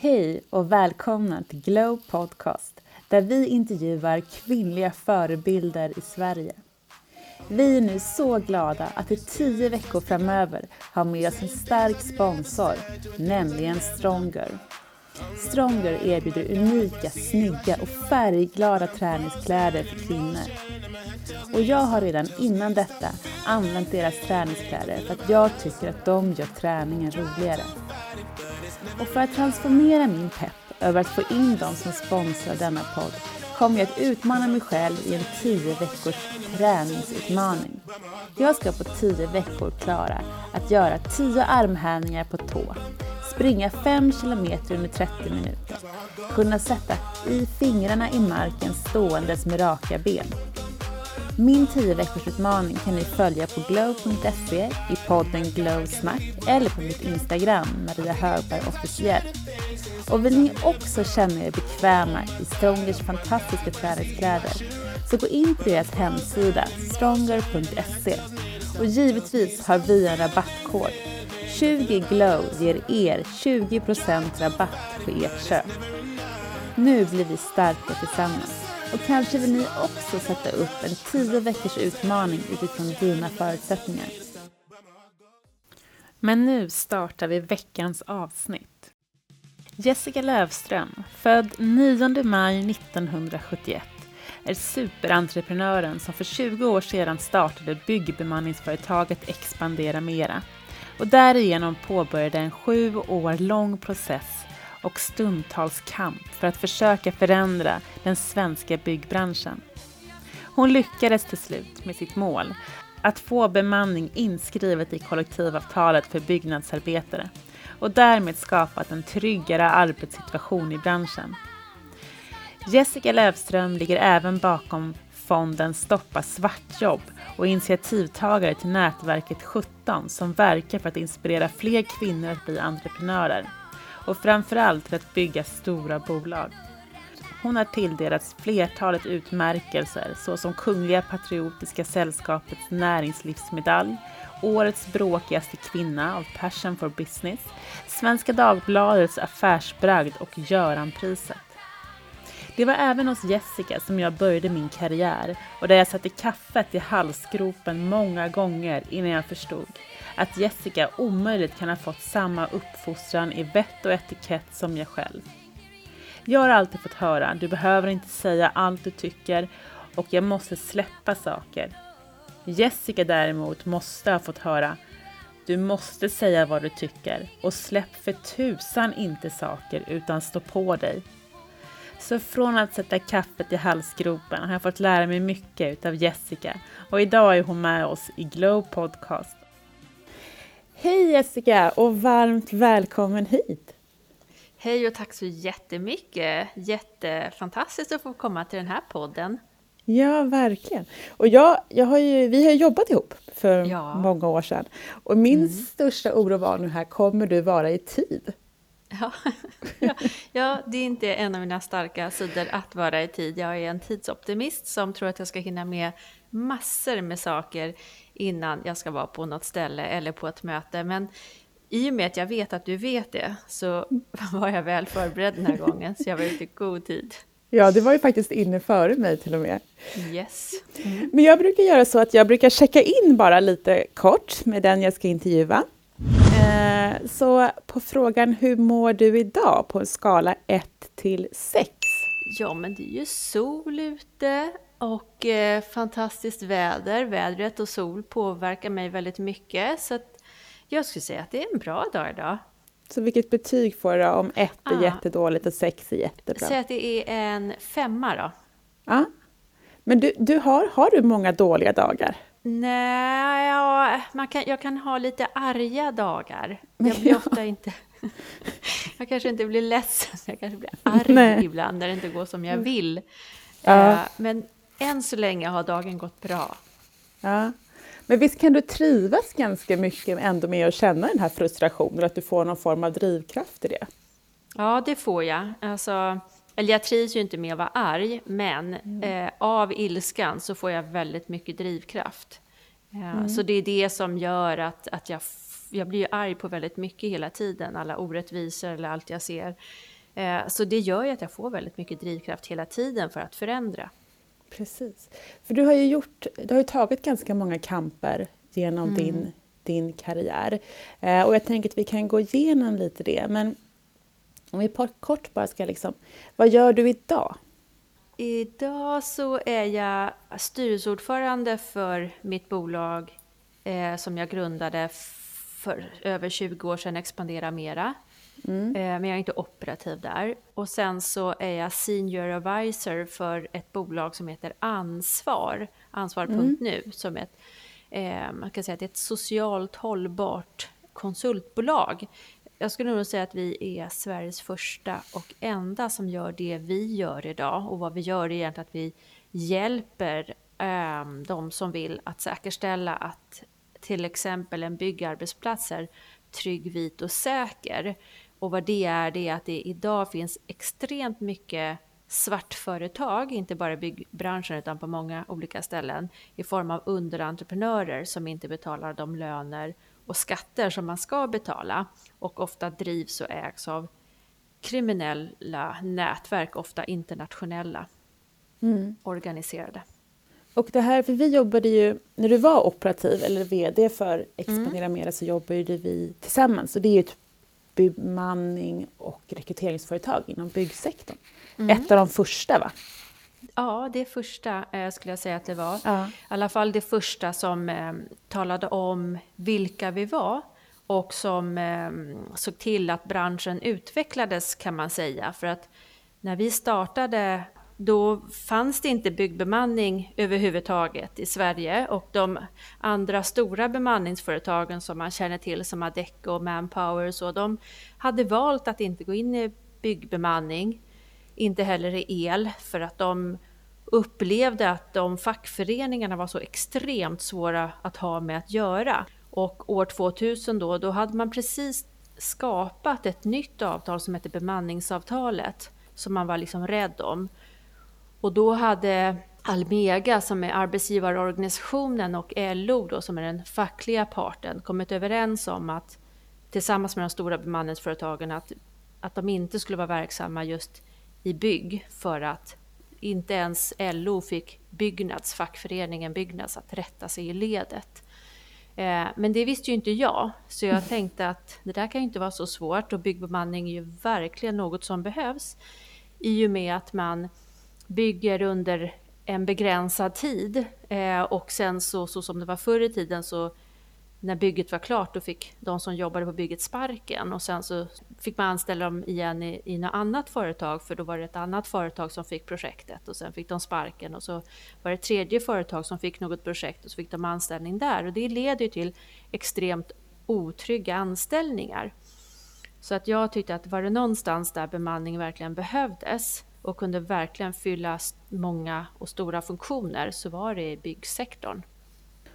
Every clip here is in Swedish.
Hej och välkomna till Glow Podcast där vi intervjuar kvinnliga förebilder i Sverige. Vi är nu så glada att i tio veckor framöver ha med oss en stark sponsor, nämligen Stronger. Stronger erbjuder unika, snygga och färgglada träningskläder för kvinnor. Och jag har redan innan detta använt deras träningskläder för att jag tycker att de gör träningen roligare. Och för att transformera min pepp över att få in dem som sponsrar denna podd kommer jag att utmana mig själv i en 10 veckors träningsutmaning. Jag ska på 10 veckor klara att göra 10 armhävningar på tå, springa 5 km under 30 minuter, kunna sätta i fingrarna i marken ståendes med raka ben. Min 10 veckors utmaning kan ni följa på glow.se i podden Glow Snack eller på mitt Instagram, Maria Högberg officiell. Och vill ni också känna er bekväma i Strongers fantastiska träningskläder så gå in på deras hemsida stronger.se och givetvis har vi en rabattkod. 20 glow ger er 20% rabatt på ert köp. Nu blir vi starka tillsammans och kanske vill ni också sätta upp en 10 veckors utmaning utifrån dina förutsättningar. Men nu startar vi veckans avsnitt. Jessica Lövström, född 9 maj 1971, är superentreprenören som för 20 år sedan startade byggbemanningsföretaget Expandera Mera och därigenom påbörjade en sju år lång process och stundtals kamp för att försöka förändra den svenska byggbranschen. Hon lyckades till slut med sitt mål, att få bemanning inskrivet i kollektivavtalet för byggnadsarbetare och därmed skapat en tryggare arbetssituation i branschen. Jessica Lövström ligger även bakom fonden Stoppa svartjobb och initiativtagare till nätverket 17 som verkar för att inspirera fler kvinnor att bli entreprenörer och framförallt till att bygga stora bolag. Hon har tilldelats flertalet utmärkelser såsom Kungliga Patriotiska Sällskapets näringslivsmedalj, Årets bråkigaste kvinna av Passion for Business, Svenska Dagbladets affärsbragd och Göranpriset. Det var även hos Jessica som jag började min karriär och där jag satte kaffet i halsgropen många gånger innan jag förstod att Jessica omöjligt kan ha fått samma uppfostran i vett och etikett som jag själv. Jag har alltid fått höra, du behöver inte säga allt du tycker och jag måste släppa saker. Jessica däremot måste ha fått höra, du måste säga vad du tycker och släpp för tusan inte saker utan stå på dig. Så från att sätta kaffet i halsgropen har jag fått lära mig mycket utav Jessica och idag är hon med oss i Glow Podcast. Hej Jessica och varmt välkommen hit! Hej och tack så jättemycket! Jättefantastiskt att få komma till den här podden. Ja, verkligen. Och jag, jag har ju, vi har jobbat ihop för ja. många år sedan. Och min mm. största oro var nu här, kommer du vara i tid? Ja. ja, det är inte en av mina starka sidor att vara i tid. Jag är en tidsoptimist som tror att jag ska hinna med massor med saker innan jag ska vara på något ställe eller på ett möte. Men i och med att jag vet att du vet det så var jag väl förberedd den här gången, så jag var ute i god tid. Ja, det var ju faktiskt inne före mig till och med. Yes. Mm. Men jag brukar göra så att jag brukar checka in bara lite kort med den jag ska intervjua. Eh, så på frågan hur mår du idag på en skala 1 till 6? Ja, men det är ju sol ute och eh, fantastiskt väder. Vädret och sol påverkar mig väldigt mycket. Så jag skulle säga att det är en bra dag idag. Så vilket betyg får du om 1 är ah. jättedåligt och 6 är jättebra? Säg att det är en femma då. Ja. Men du, du har, har du många dåliga dagar? Nej, ja, man kan, jag kan ha lite arga dagar. Jag blir ofta inte... jag kanske inte blir ledsen, jag kanske blir arg Nej. ibland när det inte går som jag vill. Ja. Uh, men än så länge har dagen gått bra. Ja. Men visst kan du trivas ganska mycket ändå med att känna den här frustrationen, att du får någon form av drivkraft i det? Ja, det får jag. Alltså, eller jag trivs ju inte med att vara arg, men mm. eh, av ilskan så får jag väldigt mycket drivkraft. Eh, mm. Så det är det som gör att, att jag jag blir arg på väldigt mycket hela tiden, alla orättvisor eller allt jag ser. Eh, så det gör ju att jag får väldigt mycket drivkraft hela tiden för att förändra. Precis. För du har ju, gjort, du har ju tagit ganska många kamper genom mm. din, din karriär. Eh, och jag tänker att vi kan gå igenom lite det. Men om vi kort bara ska liksom, vad gör du idag? Idag så är jag styrelseordförande för mitt bolag eh, som jag grundade för över 20 år sedan, Expandera Mera. Mm. Eh, men jag är inte operativ där. Och sen så är jag senior advisor för ett bolag som heter Ansvar, ansvar.nu, mm. som ett, eh, man kan säga att det är ett socialt hållbart konsultbolag. Jag skulle nog säga att vi är Sveriges första och enda som gör det vi gör idag. Och vad vi gör är egentligen att vi hjälper eh, de som vill att säkerställa att till exempel en byggarbetsplats är trygg, vit och säker. Och vad det är, det är att det idag finns extremt mycket svartföretag, inte bara i byggbranschen utan på många olika ställen, i form av underentreprenörer som inte betalar de löner och skatter som man ska betala och ofta drivs och ägs av kriminella nätverk, ofta internationella, mm. organiserade. Och det här, för vi jobbade ju, när du var operativ eller VD för Expandera mm. Mera så jobbade vi tillsammans. Så det är ju ett bemanning och rekryteringsföretag inom byggsektorn. Mm. Ett av de första va? Ja, det första eh, skulle jag säga att det var. Ja. I alla fall det första som eh, talade om vilka vi var och som eh, såg till att branschen utvecklades kan man säga. För att när vi startade då fanns det inte byggbemanning överhuvudtaget i Sverige och de andra stora bemanningsföretagen som man känner till som Adecco och Manpower så de hade valt att inte gå in i byggbemanning, inte heller i el för att de upplevde att de fackföreningarna var så extremt svåra att ha med att göra. Och år 2000 då, då hade man precis skapat ett nytt avtal som hette bemanningsavtalet som man var liksom rädd om. Och då hade Almega som är arbetsgivarorganisationen och LO då, som är den fackliga parten kommit överens om att tillsammans med de stora bemanningsföretagen att, att de inte skulle vara verksamma just i bygg för att inte ens LO fick Byggnads, fackföreningen Byggnads, att rätta sig i ledet. Eh, men det visste ju inte jag, så jag tänkte att det där kan ju inte vara så svårt och byggbemanning är ju verkligen något som behövs i och med att man bygger under en begränsad tid. Eh, och sen så, så som det var förr i tiden så när bygget var klart då fick de som jobbade på bygget sparken. Och sen så fick man anställa dem igen i, i något annat företag för då var det ett annat företag som fick projektet. Och sen fick de sparken. Och så var det ett tredje företag som fick något projekt och så fick de anställning där. Och det leder ju till extremt otrygga anställningar. Så att jag tyckte att var det någonstans där bemanning verkligen behövdes och kunde verkligen fylla många och stora funktioner så var det i byggsektorn.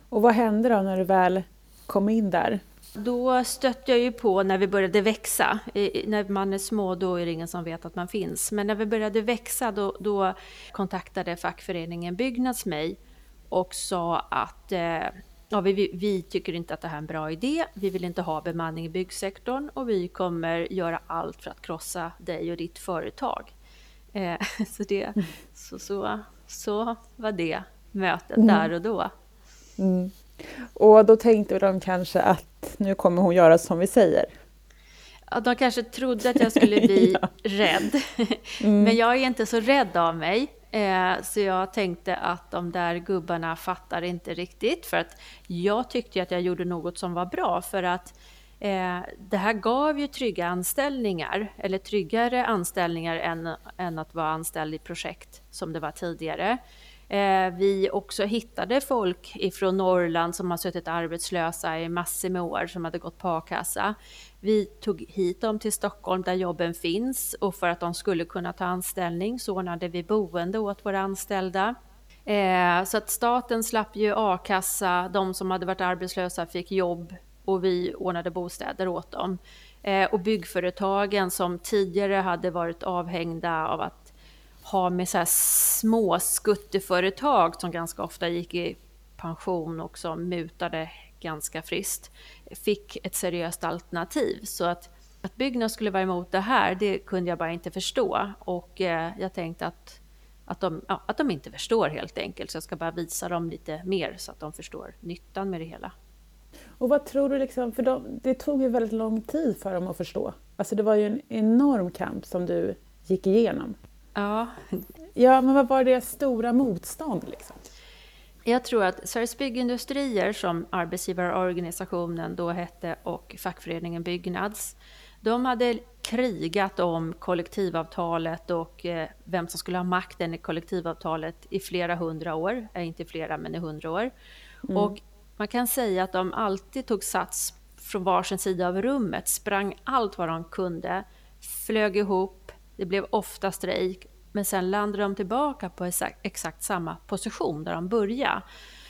Och vad hände då när du väl kom in där? Då stötte jag ju på när vi började växa. I, när man är små då är det ingen som vet att man finns. Men när vi började växa då, då kontaktade fackföreningen Byggnads mig och sa att eh, ja, vi, vi, tycker inte att det här är en bra idé. Vi vill inte ha bemanning i byggsektorn och vi kommer göra allt för att krossa dig och ditt företag. Eh, så, det, mm. så, så, så var det mötet mm. där och då. Mm. Och då tänkte de kanske att nu kommer hon göra som vi säger. Ja, de kanske trodde att jag skulle bli ja. rädd. Mm. Men jag är inte så rädd av mig. Eh, så jag tänkte att de där gubbarna fattar inte riktigt. För att jag tyckte att jag gjorde något som var bra. För att Eh, det här gav ju trygga anställningar, eller tryggare anställningar än, än att vara anställd i projekt som det var tidigare. Eh, vi också hittade folk ifrån Norrland som har suttit arbetslösa i massor med år, som hade gått på a-kassa. Vi tog hit dem till Stockholm där jobben finns och för att de skulle kunna ta anställning så ordnade vi boende åt våra anställda. Eh, så att staten slapp ju a-kassa, de som hade varit arbetslösa fick jobb och vi ordnade bostäder åt dem. Eh, och byggföretagen som tidigare hade varit avhängda av att ha med så här små skutteföretag som ganska ofta gick i pension och som mutade ganska friskt, fick ett seriöst alternativ. Så att, att Byggnads skulle vara emot det här, det kunde jag bara inte förstå. Och eh, jag tänkte att, att, de, ja, att de inte förstår helt enkelt, så jag ska bara visa dem lite mer så att de förstår nyttan med det hela. Och vad tror du, liksom, för de, det tog ju väldigt lång tid för dem att förstå. Alltså det var ju en enorm kamp som du gick igenom. Ja. Ja, men vad var det stora motstånd liksom? Jag tror att Sveriges Byggindustrier, som arbetsgivarorganisationen då hette, och fackföreningen Byggnads, de hade krigat om kollektivavtalet och eh, vem som skulle ha makten i kollektivavtalet i flera hundra år, äh, inte flera men i hundra år. Mm. Och man kan säga att de alltid tog sats från varsin sida av rummet, sprang allt vad de kunde, flög ihop, det blev ofta strejk, men sen landade de tillbaka på exakt, exakt samma position där de började.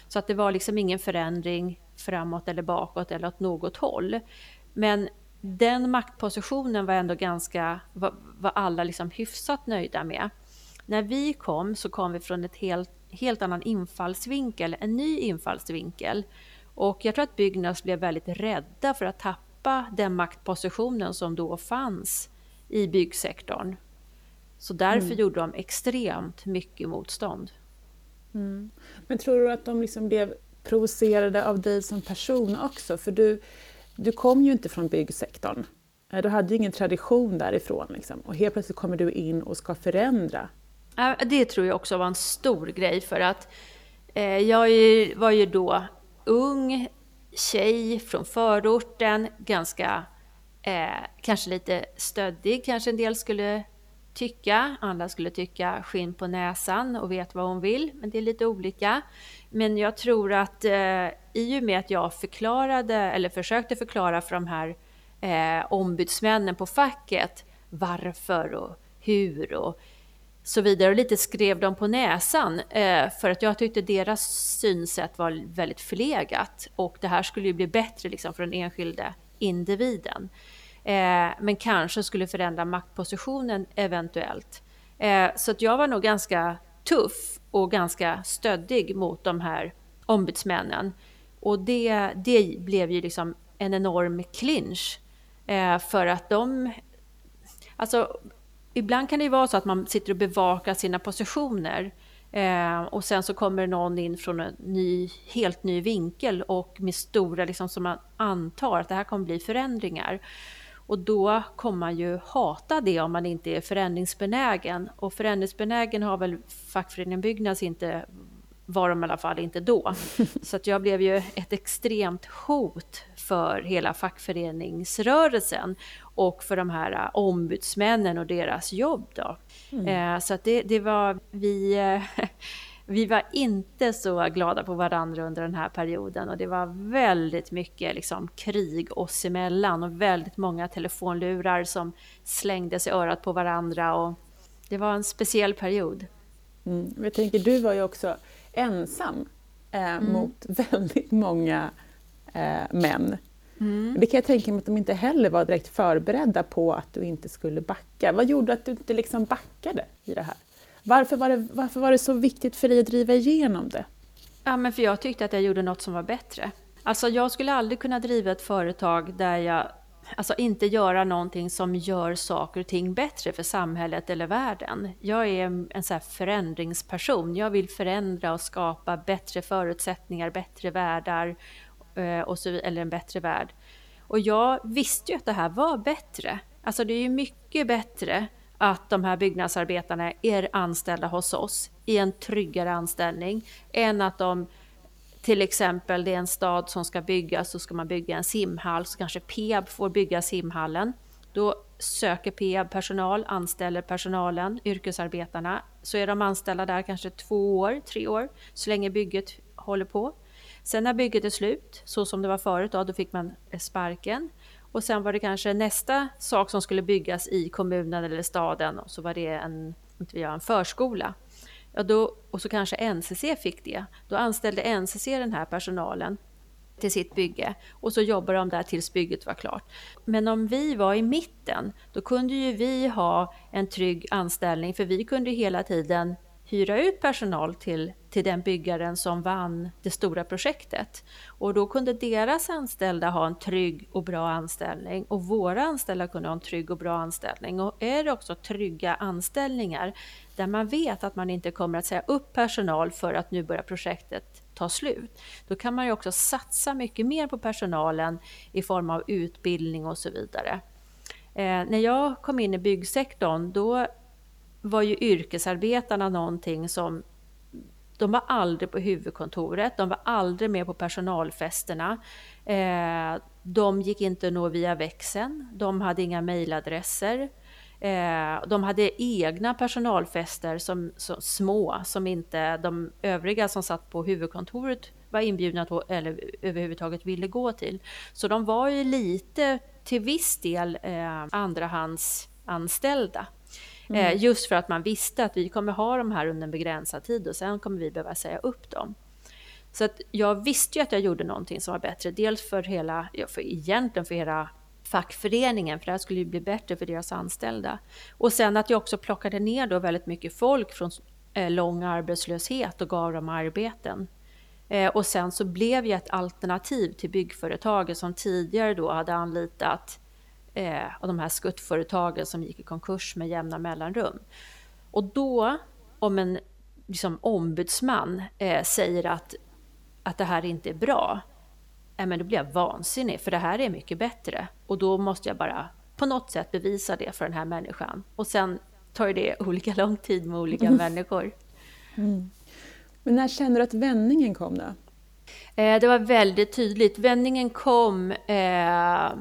Så att det var liksom ingen förändring framåt eller bakåt eller åt något håll. Men den maktpositionen var ändå ganska, var, var alla liksom hyfsat nöjda med. När vi kom så kom vi från ett helt, helt annan infallsvinkel, en ny infallsvinkel. Och jag tror att Byggnads blev väldigt rädda för att tappa den maktpositionen som då fanns i byggsektorn. Så därför mm. gjorde de extremt mycket motstånd. Mm. Men tror du att de liksom blev provocerade av dig som person också? För du, du kom ju inte från byggsektorn. Du hade ju ingen tradition därifrån. Liksom. Och helt plötsligt kommer du in och ska förändra. Äh, det tror jag också var en stor grej för att eh, jag var ju då ung tjej från förorten, ganska eh, kanske lite stöddig kanske en del skulle tycka. Andra skulle tycka skinn på näsan och vet vad hon vill, men det är lite olika. Men jag tror att eh, i och med att jag förklarade, eller försökte förklara för de här eh, ombudsmännen på facket varför och hur och så vidare och lite skrev dem på näsan eh, för att jag tyckte deras synsätt var väldigt förlegat och det här skulle ju bli bättre liksom för den enskilde individen. Eh, men kanske skulle förändra maktpositionen eventuellt. Eh, så att jag var nog ganska tuff och ganska stöddig mot de här ombudsmännen. Och det, det blev ju liksom en enorm clinch. Eh, för att de... Alltså, ibland kan det ju vara så att man sitter och bevakar sina positioner eh, och sen så kommer någon in från en ny, helt ny vinkel och med stora, liksom, som man antar att det här kommer bli förändringar. Och då kommer man ju hata det om man inte är förändringsbenägen. Och förändringsbenägen har väl fackföreningen Byggnads inte var de i alla fall inte då. Så att jag blev ju ett extremt hot för hela fackföreningsrörelsen och för de här äh, ombudsmännen och deras jobb. Då. Mm. Eh, så att det, det var vi vi var inte så glada på varandra under den här perioden och det var väldigt mycket liksom krig oss emellan och väldigt många telefonlurar som slängdes i örat på varandra och det var en speciell period. Mm. Jag tänker, du var ju också ensam eh, mm. mot väldigt många eh, män. Mm. Det kan jag tänka mig att de inte heller var direkt förberedda på att du inte skulle backa. Vad gjorde att du inte liksom backade i det här? Varför var, det, varför var det så viktigt för dig att driva igenom det? Ja, men för jag tyckte att jag gjorde något som var bättre. Alltså jag skulle aldrig kunna driva ett företag där jag alltså inte göra någonting som gör saker och ting bättre för samhället eller världen. Jag är en så förändringsperson. Jag vill förändra och skapa bättre förutsättningar, bättre världar eh, och så, eller en bättre värld. Och jag visste ju att det här var bättre. Alltså det är ju mycket bättre att de här byggnadsarbetarna är anställda hos oss i en tryggare anställning än att de till exempel det är en stad som ska byggas så ska man bygga en simhall så kanske Peab får bygga simhallen. Då söker Peab personal, anställer personalen, yrkesarbetarna. Så är de anställda där kanske två år, tre år, så länge bygget håller på. Sen när bygget är slut, så som det var förut, då, då fick man sparken. Och sen var det kanske nästa sak som skulle byggas i kommunen eller staden och så var det en, inte en förskola. Ja, då, och så kanske NCC fick det. Då anställde NCC den här personalen till sitt bygge och så jobbade de där tills bygget var klart. Men om vi var i mitten, då kunde ju vi ha en trygg anställning för vi kunde hela tiden hyra ut personal till, till den byggaren som vann det stora projektet. Och då kunde deras anställda ha en trygg och bra anställning och våra anställda kunde ha en trygg och bra anställning. Och är det också trygga anställningar där man vet att man inte kommer att säga upp personal för att nu börjar projektet ta slut. Då kan man ju också satsa mycket mer på personalen i form av utbildning och så vidare. Eh, när jag kom in i byggsektorn då var ju yrkesarbetarna någonting som de var aldrig på huvudkontoret, de var aldrig med på personalfesterna. Eh, de gick inte att nå via växeln, de hade inga mejladresser. Eh, de hade egna personalfester som, som, små, som inte de övriga som satt på huvudkontoret var inbjudna till eller överhuvudtaget ville gå till. Så de var ju lite, till viss del, eh, andrahandsanställda. Mm. Eh, just för att man visste att vi kommer ha de här under en begränsad tid och sen kommer vi behöva säga upp dem. Så att jag visste ju att jag gjorde någonting som var bättre. Dels för hela, ja, för egentligen för hela fackföreningen, för det här skulle ju bli bättre för deras anställda. Och sen att jag också plockade ner då väldigt mycket folk från eh, lång arbetslöshet och gav dem arbeten. Eh, och sen så blev jag ett alternativ till byggföretagen som tidigare då hade anlitat eh, och de här skuttföretagen som gick i konkurs med jämna mellanrum. Och då, om en liksom, ombudsman eh, säger att, att det här inte är bra, eh, men då blir jag vansinnig, för det här är mycket bättre. Och då måste jag bara på något sätt bevisa det för den här människan. Och sen tar det olika lång tid med olika mm. människor. Mm. Men när kände du att vändningen kom då? Eh, det var väldigt tydligt. Vändningen kom eh,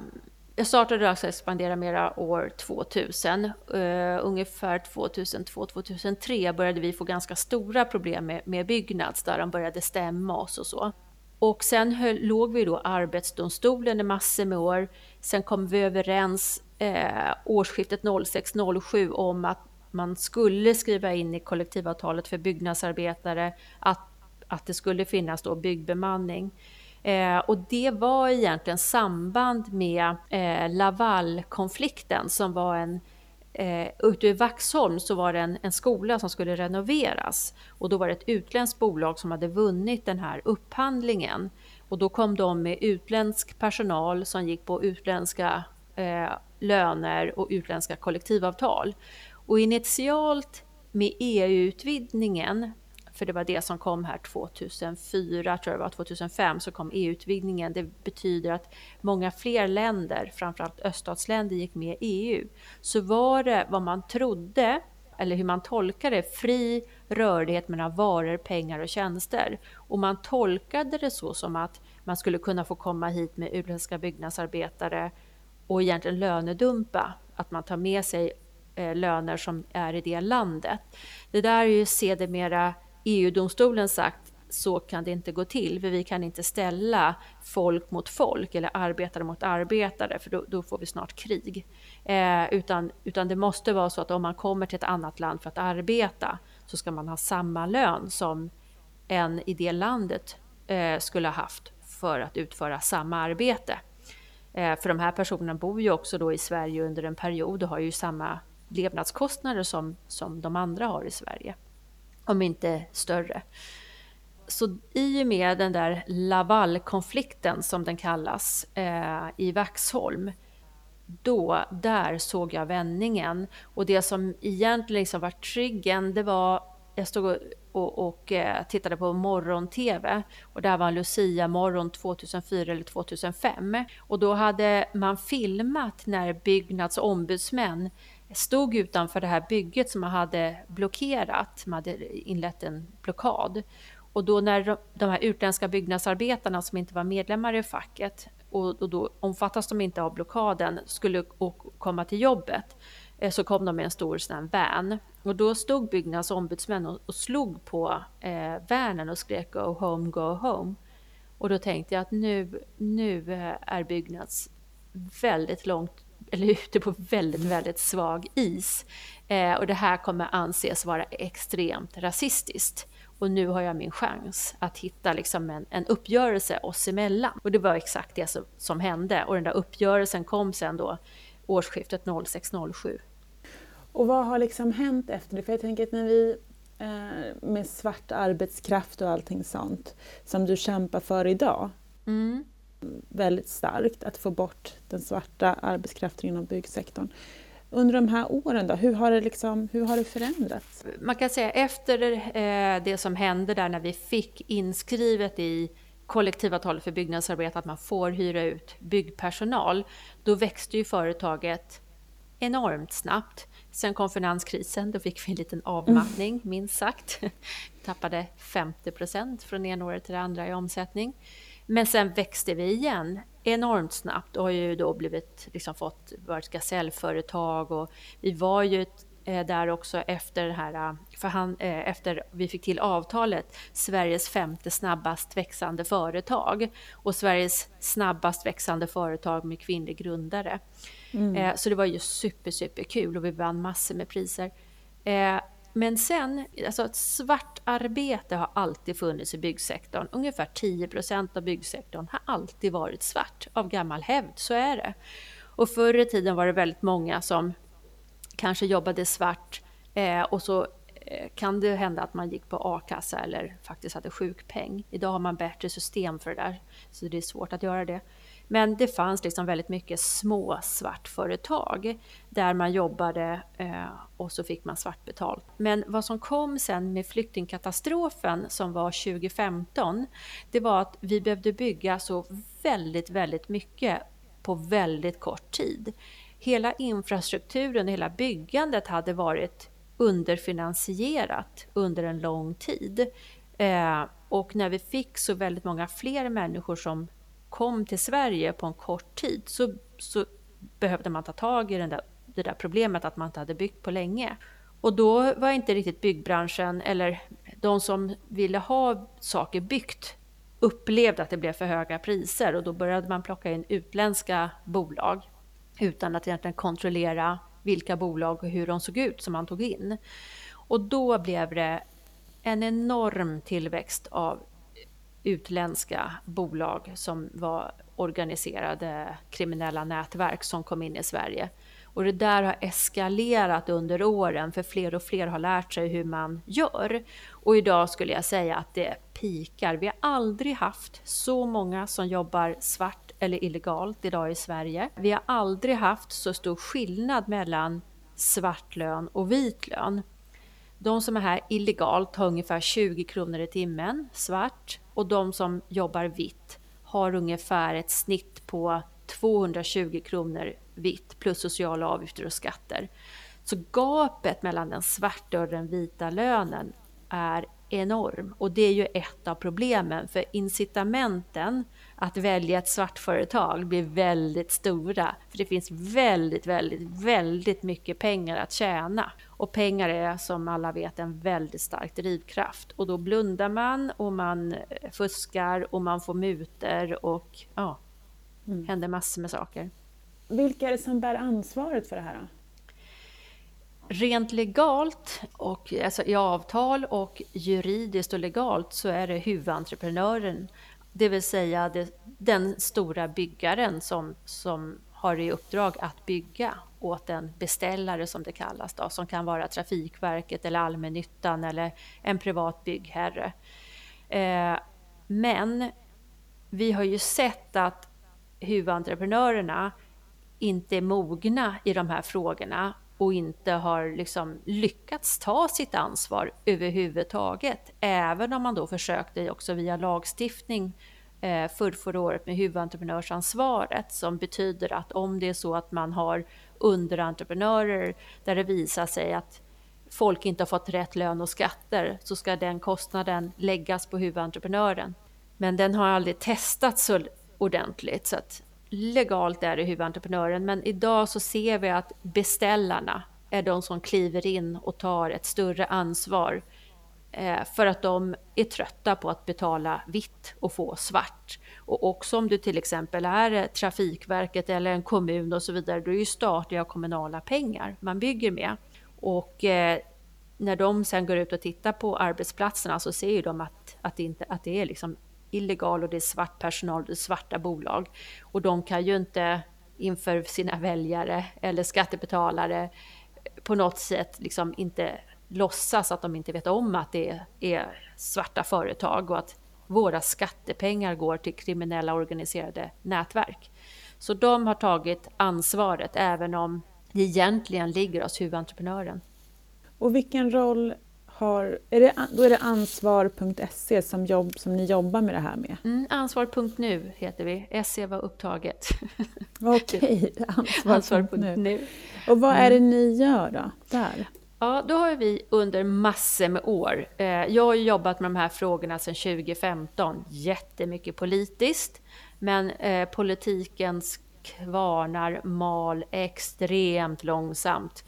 jag startade alltså Expandera Mera år 2000. Uh, eh, ungefär 2002-2003 började vi få ganska stora problem med, med Byggnads, där de började stämma oss och så. Och sen höll, låg vi då Arbetsdomstolen i massor med år. Sen kom vi överens eh, årsskiftet 06-07 om att man skulle skriva in i kollektivavtalet för byggnadsarbetare att, att det skulle finnas då byggbemanning. Eh, och det var egentligen samband med eh, Lavalkonflikten som var en Eh, ute i Vaxholm så var det en, en, skola som skulle renoveras och då var det ett utländskt bolag som hade vunnit den här upphandlingen. Och då kom de med utländsk personal som gick på utländska eh, löner och utländska kollektivavtal. Och initialt med EU-utvidgningen för det var det som kom här 2004, tror jag det var, 2005 så kom EU-utvidgningen. Det betyder att många fler länder, framförallt öststatsländer, gick med i EU. Så var det vad man trodde, eller hur man tolkade fri rörlighet mellan varor, pengar och tjänster. Och man tolkade det så som att man skulle kunna få komma hit med utländska byggnadsarbetare och egentligen lönedumpa, att man tar med sig eh, löner som är i det landet. Det där är ju sedermera EU-domstolen sagt så kan det inte gå till, för vi kan inte ställa folk mot folk eller arbetare mot arbetare, för då, då får vi snart krig. Eh, utan, utan det måste vara så att om man kommer till ett annat land för att arbeta så ska man ha samma lön som en i det landet eh, skulle ha haft för att utföra samma arbete. Eh, för de här personerna bor ju också då i Sverige under en period och har ju samma levnadskostnader som, som de andra har i Sverige om inte större. Så i och med den där Lavalkonflikten som den kallas eh, i Vaxholm, då, där såg jag vändningen. Och det som egentligen liksom var triggen, det var, jag stod och, och, och eh, tittade på morgon-tv och det här var Lucia morgon 2004 eller 2005. Och då hade man filmat när Byggnads ombudsmän stod utanför det här bygget som man hade blockerat, man hade inlett en blockad. Och då när de här utländska byggnadsarbetarna som inte var medlemmar i facket och, då omfattas de inte av blockaden, skulle komma till jobbet eh, så kom de med en stor sån van. Och då stod Byggnads ombudsmän och, och slog på eh, vanen och skrek Go home, go home. Och då tänkte jag att nu, nu eh, är Byggnads väldigt långt eller ute på väldigt, väldigt svag is. Eh, och det här kommer anses vara extremt rasistiskt. Och nu har jag min chans att hitta liksom en, en uppgörelse oss emellan. Och det var exakt det som, som hände. Och den där uppgörelsen kom sen då årsskiftet 06-07. Och vad har liksom hänt efter det? För jag tänker att när vi eh, med svart arbetskraft och allting sånt som du kämpar för idag. Mm. Väldigt starkt att få bort den svarta arbetskraften inom byggsektorn. Under de här åren då, hur har det, liksom, hur har det förändrats? Man kan säga efter eh, det som hände där när vi fick inskrivet i kollektivavtalet för byggnadsarbete att man får hyra ut byggpersonal, då växte ju företaget enormt snabbt. Sen kom finanskrisen, då fick vi en liten avmattning, mm. minst sagt. Vi tappade 50 procent från ena året till det andra i omsättning. Men sen växte vi igen enormt snabbt och har ju då blivit, liksom fått, varit gasellföretag och vi var ju eh, där också efter det här, eh, för han, eh, efter vi fick till avtalet, Sveriges femte snabbast växande företag och Sveriges snabbast växande företag med kvinnlig grundare. Mm. Så det var ju super, super kul och vi vann massor med priser. Men sen, alltså svartarbete har alltid funnits i byggsektorn. Ungefär 10 procent av byggsektorn har alltid varit svart av gammal hävd, så är det. Och förr i tiden var det väldigt många som kanske jobbade svart eh, och så eh, kan det hända att man gick på a-kassa eller faktiskt hade sjukpeng. Idag har man bättre system för det där, så det är svårt att göra det. Men det fanns liksom väldigt mycket små svartföretag där man jobbade eh, och så fick man svartbetalt. Men vad som kom sen med flyktingkatastrofen som var 2015, det var att vi behövde bygga så väldigt, väldigt mycket på väldigt kort tid. Hela infrastrukturen, hela byggandet hade varit underfinansierat under en lång tid. Eh, och när vi fick så väldigt många fler människor som kom till Sverige på en kort tid så, så behövde man ta tag i den där, det där problemet att man inte hade byggt på länge. Och då var inte riktigt byggbranschen, eller de som ville ha saker byggt, upplevde att det blev för höga priser och då började man plocka in utländska bolag utan att egentligen kontrollera vilka bolag och hur de såg ut som man tog in. Och då blev det en enorm tillväxt av utländska bolag som var organiserade kriminella nätverk som kom in i Sverige. Och det där har eskalerat under åren för fler och fler har lärt sig hur man gör. Och idag skulle jag säga att det pikar. Vi har aldrig haft så många som jobbar svart eller illegalt idag i Sverige. Vi har aldrig haft så stor skillnad mellan svart lön och vit lön. De som är här illegalt har ungefär 20 kronor i timmen svart och de som jobbar vitt har ungefär ett snitt på 220 kronor vitt plus sociala avgifter och skatter. Så gapet mellan den svarta och den vita lönen är enorm och det är ju ett av problemen för incitamenten att välja ett svart företag blir väldigt stora. För det finns väldigt, väldigt, väldigt mycket pengar att tjäna. Och pengar är som alla vet en väldigt stark drivkraft. Och då blundar man och man fuskar och man får muter och ja, mm. händer massor med saker. Vilka är det som bär ansvaret för det här? Då? Rent legalt, och, alltså i avtal och juridiskt och legalt så är det huvudentreprenören, det vill säga det, den stora byggaren som, som har i uppdrag att bygga åt en beställare som det kallas, då, som kan vara Trafikverket eller allmännyttan eller en privat byggherre. Eh, men vi har ju sett att huvudentreprenörerna inte är mogna i de här frågorna och inte har liksom lyckats ta sitt ansvar överhuvudtaget. Även om man då försökte också via lagstiftning eh, för förra året med huvudentreprenörsansvaret som betyder att om det är så att man har underentreprenörer där det visar sig att folk inte har fått rätt lön och skatter så ska den kostnaden läggas på huvudentreprenören. Men den har aldrig testats så ordentligt så att legalt är det huvudentreprenören, men idag så ser vi att beställarna är de som kliver in och tar ett större ansvar eh, för att de är trötta på att betala vitt och få svart. Och också om du till exempel är Trafikverket eller en kommun och så vidare, då är ju statliga och kommunala pengar man bygger med. Och eh, när de sen går ut och tittar på arbetsplatserna så ser ju de att, att, det, inte, att det är liksom illegal och det är svart personal, det är svarta bolag. Och de kan ju inte inför sina väljare eller skattebetalare på något sätt liksom inte låtsas att de inte vet om att det är svarta företag och att våra skattepengar går till kriminella organiserade nätverk. Så de har tagit ansvaret även om det egentligen ligger hos huvudentreprenören. Och vilken roll har, är det, då är det ansvar.se som, jobb, som ni jobbar med det här med? Mm, ansvar.nu heter vi, SE var upptaget. Okej, ansvar.nu. Ansvar och vad är det mm. ni gör då, där? Ja, då har vi under massor med år, eh, jag har jobbat med de här frågorna sedan 2015, jättemycket politiskt, men eh, politikens kvarnar mal extremt långsamt.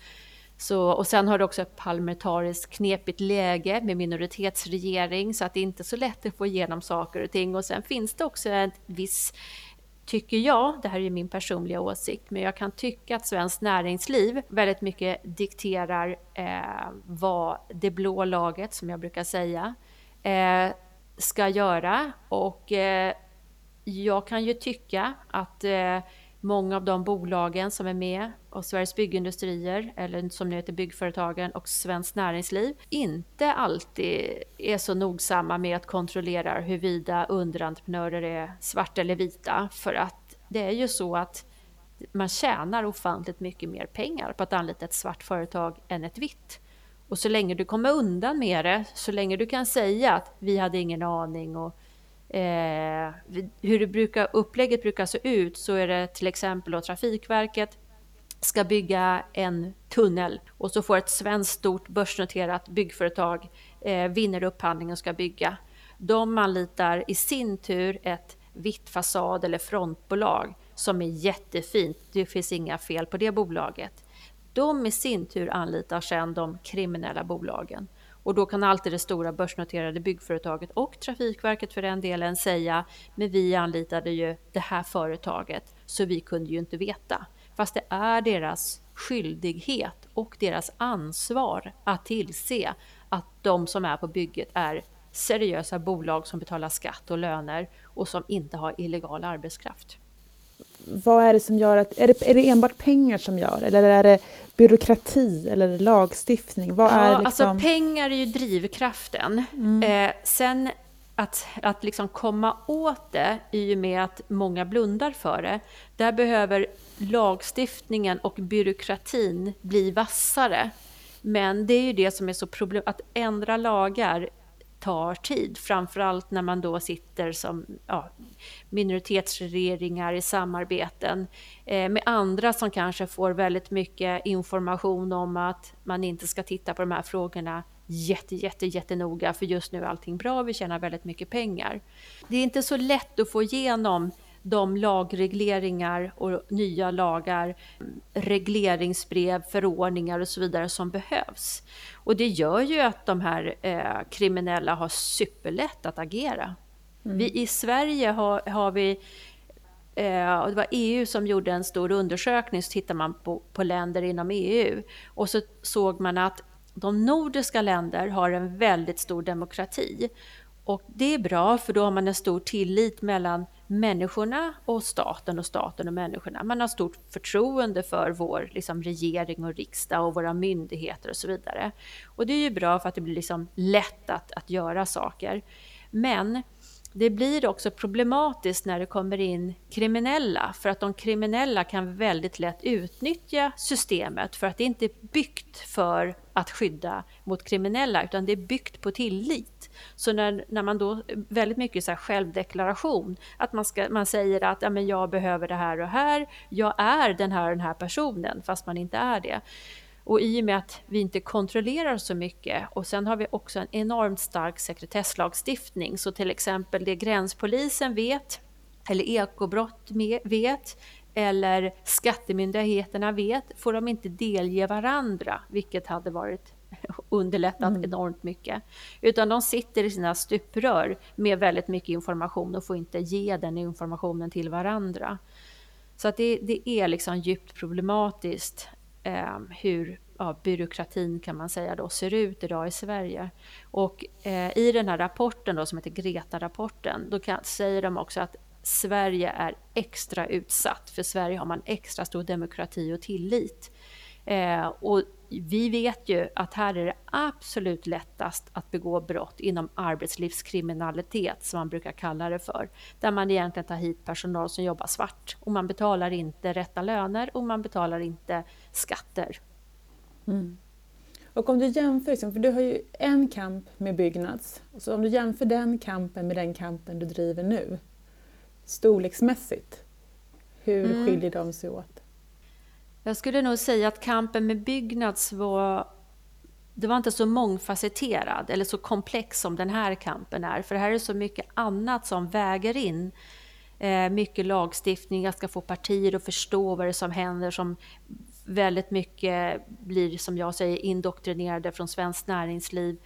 Så, och sen har du också ett parlamentariskt knepigt läge med minoritetsregering så att det inte är så lätt att få igenom saker och ting. Och sen finns det också en viss, tycker jag, det här är ju min personliga åsikt, men jag kan tycka att svenskt näringsliv väldigt mycket dikterar eh, vad det blå laget, som jag brukar säga, eh, ska göra. Och eh, jag kan ju tycka att eh, många av de bolagen som är med och Sveriges Byggindustrier, eller som nu heter Byggföretagen och Svenskt Näringsliv, inte alltid är så nogsamma med att kontrollera huruvida underentreprenörer är svarta eller vita. För att det är ju så att man tjänar ofantligt mycket mer pengar på att anlita ett svart företag än ett vitt. Och så länge du kommer undan med det, så länge du kan säga att vi hade ingen aning och eh, hur det brukar, upplägget brukar se ut så är det till exempel då Trafikverket ska bygga en tunnel och så får ett svenskt stort börsnoterat byggföretag eh, vinner upphandlingen och ska bygga. De anlitar i sin tur ett vitt fasad eller frontbolag som är jättefint. Det finns inga fel på det bolaget. De i sin tur anlitar sedan de kriminella bolagen. Och då kan alltid det stora börsnoterade byggföretaget och Trafikverket för den delen säga, men vi anlitade ju det här företaget så vi kunde ju inte veta. Fast det är deras skyldighet och deras ansvar att tillse att de som är på bygget är seriösa bolag som betalar skatt och löner och som inte har illegal arbetskraft vad är det som gör att... Är det, är det enbart pengar som gör eller är det byråkrati eller lagstiftning? Vad ja, är liksom... alltså pengar är ju drivkraften. Mm. Eh, sen att, att liksom komma åt det i och med att många blundar för det, där behöver lagstiftningen och byråkratin bli vassare. Men det är ju det som är så problem att ändra lagar tar tid, framförallt när man då sitter som ja, minoritetsregeringar i samarbeten eh, med andra som kanske får väldigt mycket information om att man inte ska titta på de här frågorna jätte, jätte, jättenoga för just nu är allting bra, vi tjänar väldigt mycket pengar. Det är inte så lätt att få igenom de lagregleringar och nya lagar, regleringsbrev, förordningar och så vidare som behövs. Och det gör ju att de här eh, kriminella har superlätt att agera. Mm. Vi, I Sverige har, har vi eh, och det var EU som gjorde en stor undersökning, så tittar man på, på länder inom EU. Och så såg man att de nordiska länder har en väldigt stor demokrati. Och det är bra för då har man en stor tillit mellan människorna och staten och staten och människorna. Man har stort förtroende för vår liksom, regering och riksdag och våra myndigheter och så vidare. Och det är ju bra för att det blir liksom lätt att, att göra saker. Men det blir också problematiskt när det kommer in kriminella, för att de kriminella kan väldigt lätt utnyttja systemet, för att det inte är byggt för att skydda mot kriminella, utan det är byggt på tillit. Så när, när man då, väldigt mycket så här självdeklaration, att man, ska, man säger att ja, men jag behöver det här och här, jag är den här och den här personen, fast man inte är det. Och i och med att vi inte kontrollerar så mycket och sen har vi också en enormt stark sekretesslagstiftning, så till exempel det gränspolisen vet, eller ekobrott vet, eller skattemyndigheterna vet, får de inte delge varandra, vilket hade varit underlättat mm. enormt mycket. Utan de sitter i sina stuprör med väldigt mycket information och får inte ge den informationen till varandra. Så att det, det är liksom djupt problematiskt eh, hur ja, byråkratin kan man säga då ser ut idag i Sverige. Och eh, i den här rapporten då som heter Greta-rapporten, då kan, säger de också att Sverige är extra utsatt, för Sverige har man extra stor demokrati och tillit. Eh, och vi vet ju att här är det absolut lättast att begå brott inom arbetslivskriminalitet, som man brukar kalla det för. Där man egentligen tar hit personal som jobbar svart och man betalar inte rätta löner och man betalar inte skatter. Mm. Och om du jämför, liksom, för du har ju en kamp med Byggnads, så om du jämför den kampen med den kampen du driver nu, storleksmässigt, hur mm. skiljer de sig åt? Jag skulle nog säga att kampen med Byggnads var det var inte så mångfacetterad eller så komplex som den här kampen är. För det här är så mycket annat som väger in. Eh, mycket lagstiftning, jag ska få partier att förstå vad det är som händer som väldigt mycket blir, som jag säger, indoktrinerade från svenskt näringsliv.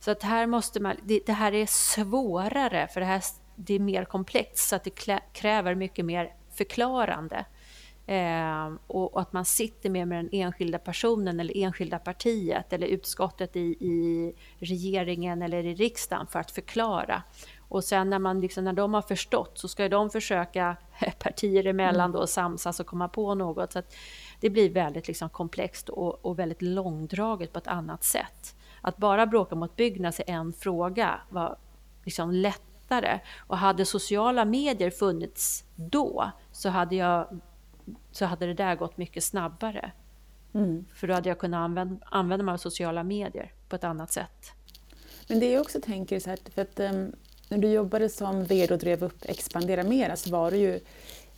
Så att här måste man, det, det här är svårare för det här det är mer komplext så att det kräver mycket mer förklarande. Eh, och, och, att man sitter mer med den enskilda personen eller enskilda partiet eller utskottet i, i regeringen eller i riksdagen för att förklara. Och sen när, man liksom, när de har förstått så ska de försöka partier emellan då samsas och komma på något. Så det blir väldigt liksom komplext och, och, väldigt långdraget på ett annat sätt. Att bara bråka mot Byggnads i en fråga var liksom lättare. Och hade sociala medier funnits då så hade jag så hade det där gått mycket snabbare. Mm. För då hade jag kunnat använda, använda mig av sociala medier på ett annat sätt. Men det jag också tänker så här, för att um, när du jobbade som VD och drev upp Expandera Mera så var du ju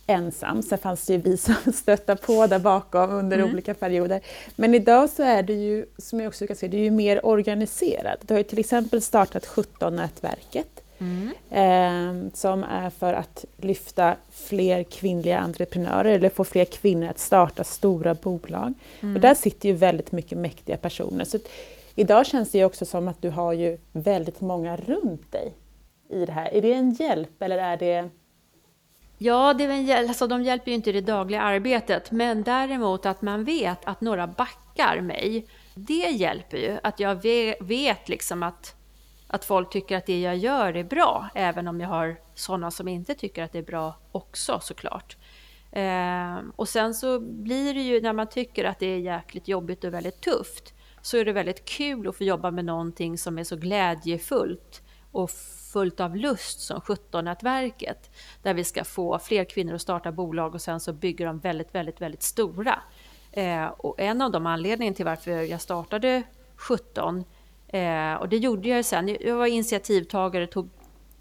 ensam. Sen fanns det ju vi som stöttade på där bakom under mm. olika perioder. Men idag så är du ju, som jag också kan se, du är ju mer organiserad. Du har ju till exempel startat 17-nätverket Mm. Eh, som är för att lyfta fler kvinnliga entreprenörer eller få fler kvinnor att starta stora bolag. Mm. Och där sitter ju väldigt mycket mäktiga personer. Så idag känns det ju också som att du har ju väldigt många runt dig i det här. Är det en hjälp eller är det Ja, det är en hjälp. Alltså, de hjälper ju inte i det dagliga arbetet, men däremot att man vet att några backar mig, det hjälper ju. Att jag vet liksom att att folk tycker att det jag gör är bra, även om jag har sådana som inte tycker att det är bra också såklart. Eh, och sen så blir det ju när man tycker att det är jäkligt jobbigt och väldigt tufft, så är det väldigt kul att få jobba med någonting som är så glädjefullt och fullt av lust som 17-nätverket, där vi ska få fler kvinnor att starta bolag och sen så bygger de väldigt, väldigt, väldigt stora. Eh, och en av de anledningarna till varför jag startade 17 Eh, och det gjorde jag sen. Jag var initiativtagare, tog,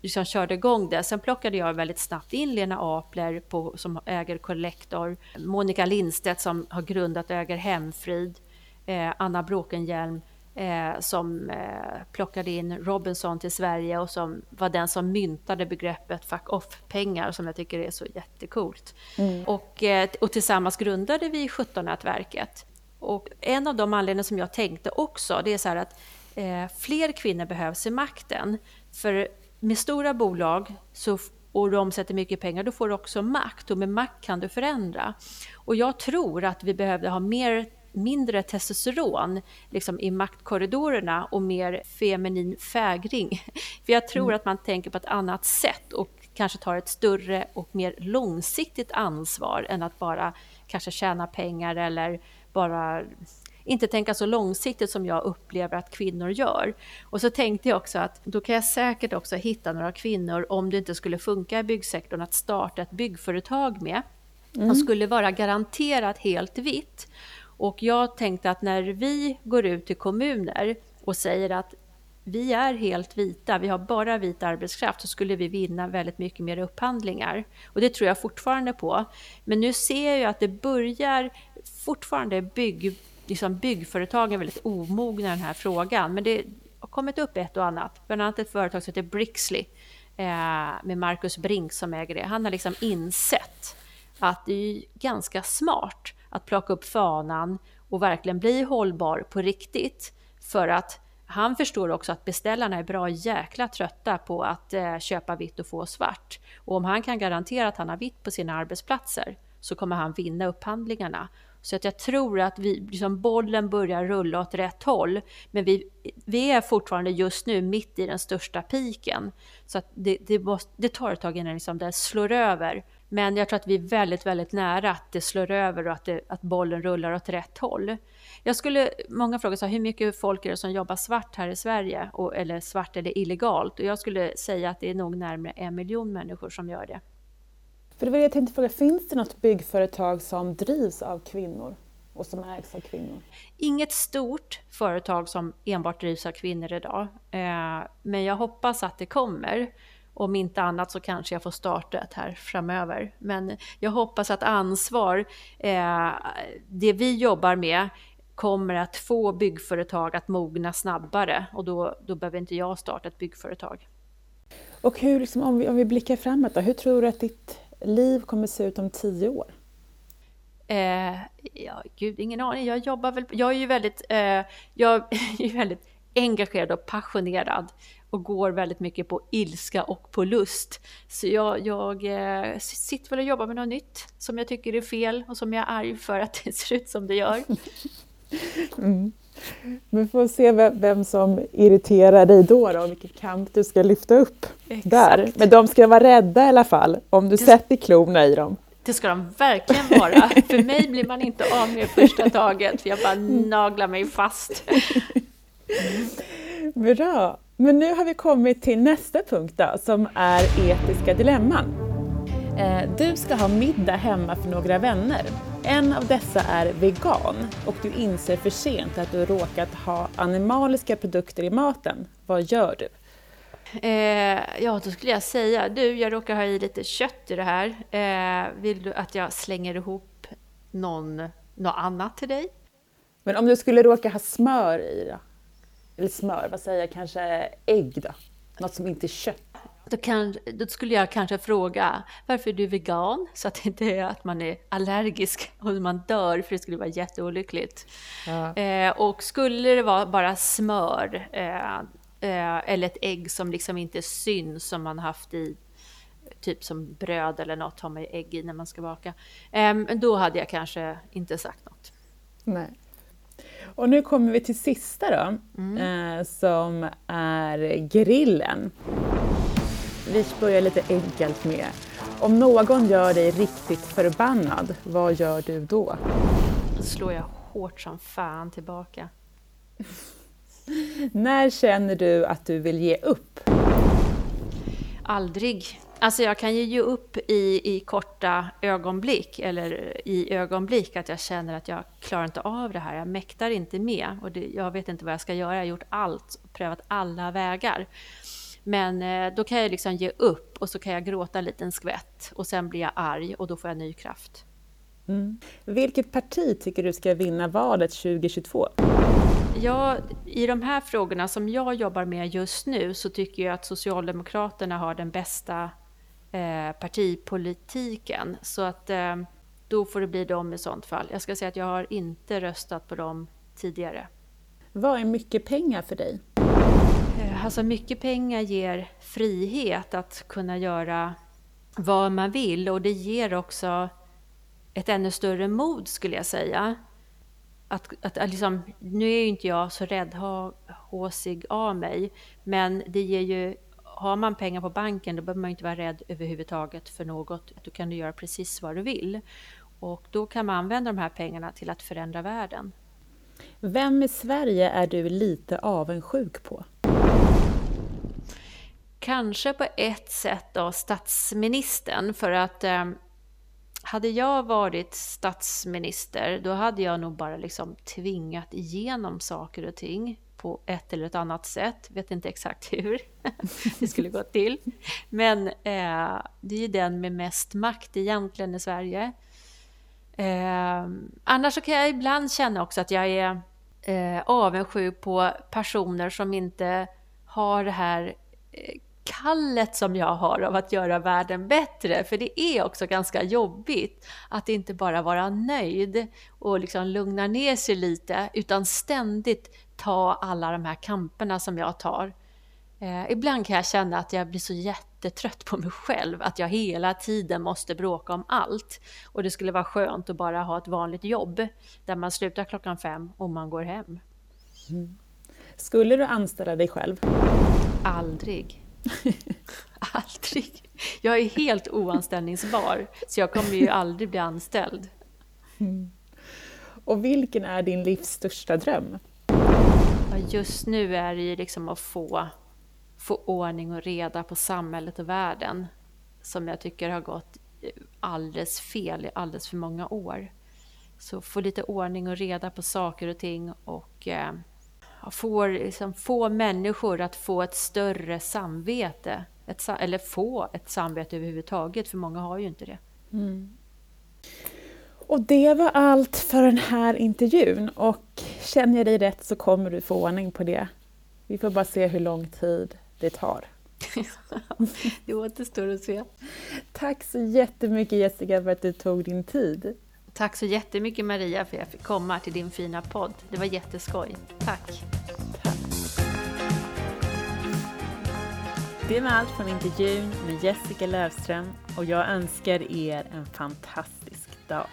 liksom körde igång det. Sen plockade jag väldigt snabbt in Lena Apler på, som äger Collector, Monica Lindstedt som har grundat och äger Hemfrid, eh, Anna Bråkenhielm eh, som eh, plockade in Robinson till Sverige och som var den som myntade begreppet fuck off-pengar som jag tycker är så jättekult. Mm. Och, eh, och tillsammans grundade vi 17-nätverket. Och en av de anledningar som jag tänkte också, det är så här att eh, fler kvinnor behövs i makten. För med stora bolag så, och de omsätter mycket pengar, då får du också makt och med makt kan du förändra. Och jag tror att vi behövde ha mer mindre testosteron liksom i maktkorridorerna och mer feminin fägring. För jag tror mm. att man tänker på ett annat sätt och kanske tar ett större och mer långsiktigt ansvar än att bara kanske tjäna pengar eller bara inte tänka så långsiktigt som jag upplever att kvinnor gör. Och så tänkte jag också att då kan jag säkert också hitta några kvinnor, om det inte skulle funka i byggsektorn, att starta ett byggföretag med. Mm. Och skulle vara garanterat helt vitt. Och jag tänkte att när vi går ut till kommuner och säger att vi är helt vita, vi har bara vit arbetskraft, så skulle vi vinna väldigt mycket mer upphandlingar. Och det tror jag fortfarande på. Men nu ser jag att det börjar fortfarande bygg, liksom byggföretagen är väldigt omogna i den här frågan. Men det har kommit upp ett och annat. Bland annat ett företag som heter Brixley eh, med Marcus Brink som äger det. Han har liksom insett att det är ganska smart att plocka upp fanan och verkligen bli hållbar på riktigt. För att han förstår också att beställarna är bra jäkla trötta på att eh, köpa vitt och få svart. Och om han kan garantera att han har vitt på sina arbetsplatser så kommer han vinna upphandlingarna. Så att jag tror att vi, liksom bollen börjar rulla åt rätt håll. Men vi, vi är fortfarande just nu mitt i den största piken. Så att det, det, måste, det tar ett tag innan liksom det slår över. Men jag tror att vi är väldigt, väldigt nära att det slår över och att, det, att bollen rullar åt rätt håll. Jag skulle, många frågar så här, hur mycket folk är det som jobbar svart här i Sverige? Och, eller svart eller illegalt? Och jag skulle säga att det är nog närmare en miljon människor som gör det. För det var det jag tänkte fråga, finns det något byggföretag som drivs av kvinnor och som ägs av kvinnor? Inget stort företag som enbart drivs av kvinnor idag, eh, men jag hoppas att det kommer. Om inte annat så kanske jag får starta ett här framöver. Men jag hoppas att ansvar, eh, det vi jobbar med, kommer att få byggföretag att mogna snabbare och då, då behöver inte jag starta ett byggföretag. Och hur, liksom, om, vi, om vi blickar framåt, då, hur tror du att ditt liv kommer se ut om tio år? Eh, ja, gud, ingen aning. Jag jobbar väl... Jag är ju väldigt, eh, jag är väldigt engagerad och passionerad och går väldigt mycket på ilska och på lust. Så jag, jag eh, sitter väl och jobbar med något nytt som jag tycker är fel och som jag är arg för att det ser ut som det gör. Mm. Vi får se vem, vem, som irriterar dig då, då och vilken kamp du ska lyfta upp Exakt. där. Men de ska vara rädda i alla fall, om du det, sätter klorna i dem. Det ska de verkligen vara. för mig blir man inte av med första taget, för jag bara naglar mig fast. Bra. Men nu har vi kommit till nästa punkt då, som är etiska dilemman. Eh, du ska ha middag hemma för några vänner. En av dessa är vegan och du inser för sent att du råkat ha animaliska produkter i maten. Vad gör du? Eh, ja, då skulle jag säga, du, jag råkar ha i lite kött i det här. Eh, vill du att jag slänger ihop någon, något annat till dig? Men om du skulle råka ha smör i då? Eller smör, vad säger jag, kanske ägg då? Något som inte är kött. Då, kan, då, skulle jag kanske fråga varför är du vegan? Så att det inte är att man är allergisk och man dör, för det skulle vara jätteolyckligt. Ja. Eh, och skulle det vara bara smör eh, eh, eller ett ägg som liksom inte syns som man haft i typ som bröd eller något har man ju ägg i när man ska baka. Eh, då hade jag kanske inte sagt något. Nej. Och nu kommer vi till sista då, mm. eh, som är grillen. Vi börjar lite enkelt med, om någon gör dig riktigt förbannad, vad gör du då? Då slår jag hårt som fan tillbaka. När känner du att du vill ge upp? Aldrig. Alltså jag kan ju ge upp i, i korta ögonblick, eller i ögonblick att jag känner att jag klarar inte av det här, jag mäktar inte med och det, jag vet inte vad jag ska göra, jag har gjort allt, prövat alla vägar. Men eh, då kan jag liksom ge upp och så kan jag gråta en liten skvätt och sen blir jag arg och då får jag ny kraft. Mm. Vilket parti tycker du ska vinna valet 2022? Ja, i de här frågorna som jag jobbar med just nu så tycker jag att Socialdemokraterna har den bästa eh, partipolitiken. Så att eh, då får det bli dem i sånt fall. Jag ska säga att jag har inte röstat på dem tidigare. Vad är mycket pengar för dig? Alltså mycket pengar ger frihet att kunna göra vad man vill och det ger också ett ännu större mod skulle jag säga. Att, att, att liksom, nu är ju inte jag så räddhåsig av mig, men det ger ju har man pengar på banken då behöver man inte vara rädd överhuvudtaget för något. Då kan du göra precis vad du vill. Och då kan man använda de här pengarna till att förändra världen. Vem i Sverige är du lite avundsjuk på? Kanske på ett sätt då statsministern för att eh, hade jag varit statsminister då hade jag nog bara liksom tvingat igenom saker och ting på ett eller ett annat sätt. Vet inte exakt hur det skulle gå till. Men eh, det är ju den med mest makt egentligen i Sverige. Eh, annars så kan jag ibland känna också att jag är eh, avundsjuk på personer som inte har det här eh, kallet som jag har av att göra världen bättre. För det är också ganska jobbigt att inte bara vara nöjd och liksom lugna ner sig lite, utan ständigt ta alla de här kamperna som jag tar. Eh, ibland kan jag känna att jag blir så jättetrött på mig själv, att jag hela tiden måste bråka om allt. Och det skulle vara skönt att bara ha ett vanligt jobb, där man slutar klockan fem och man går hem. Mm. Skulle du anställa dig själv? Aldrig. aldrig. Jag är helt oanställningsbar, så jag kommer ju aldrig bli anställd. Mm. Och vilken är din livs största dröm? Just nu är det ju liksom att få, få ordning och reda på samhället och världen som jag tycker har gått alldeles fel i alldeles för många år. Så få lite ordning och reda på saker och ting och eh, få, liksom, få människor att få ett större samvete. Ett, eller få ett samvete överhuvudtaget, för många har ju inte det. Mm. Och det var allt för den här intervjun och känner jag dig rätt så kommer du få ordning på det. Vi får bara se hur lång tid det tar. det återstår att se. Tack så jättemycket Jessica för att du tog din tid. Tack så jättemycket Maria för att jag fick komma till din fina podd. Det var jätteskoj. Tack. Det var allt från intervjun med Jessica Lövström och jag önskar er en fantastisk dag.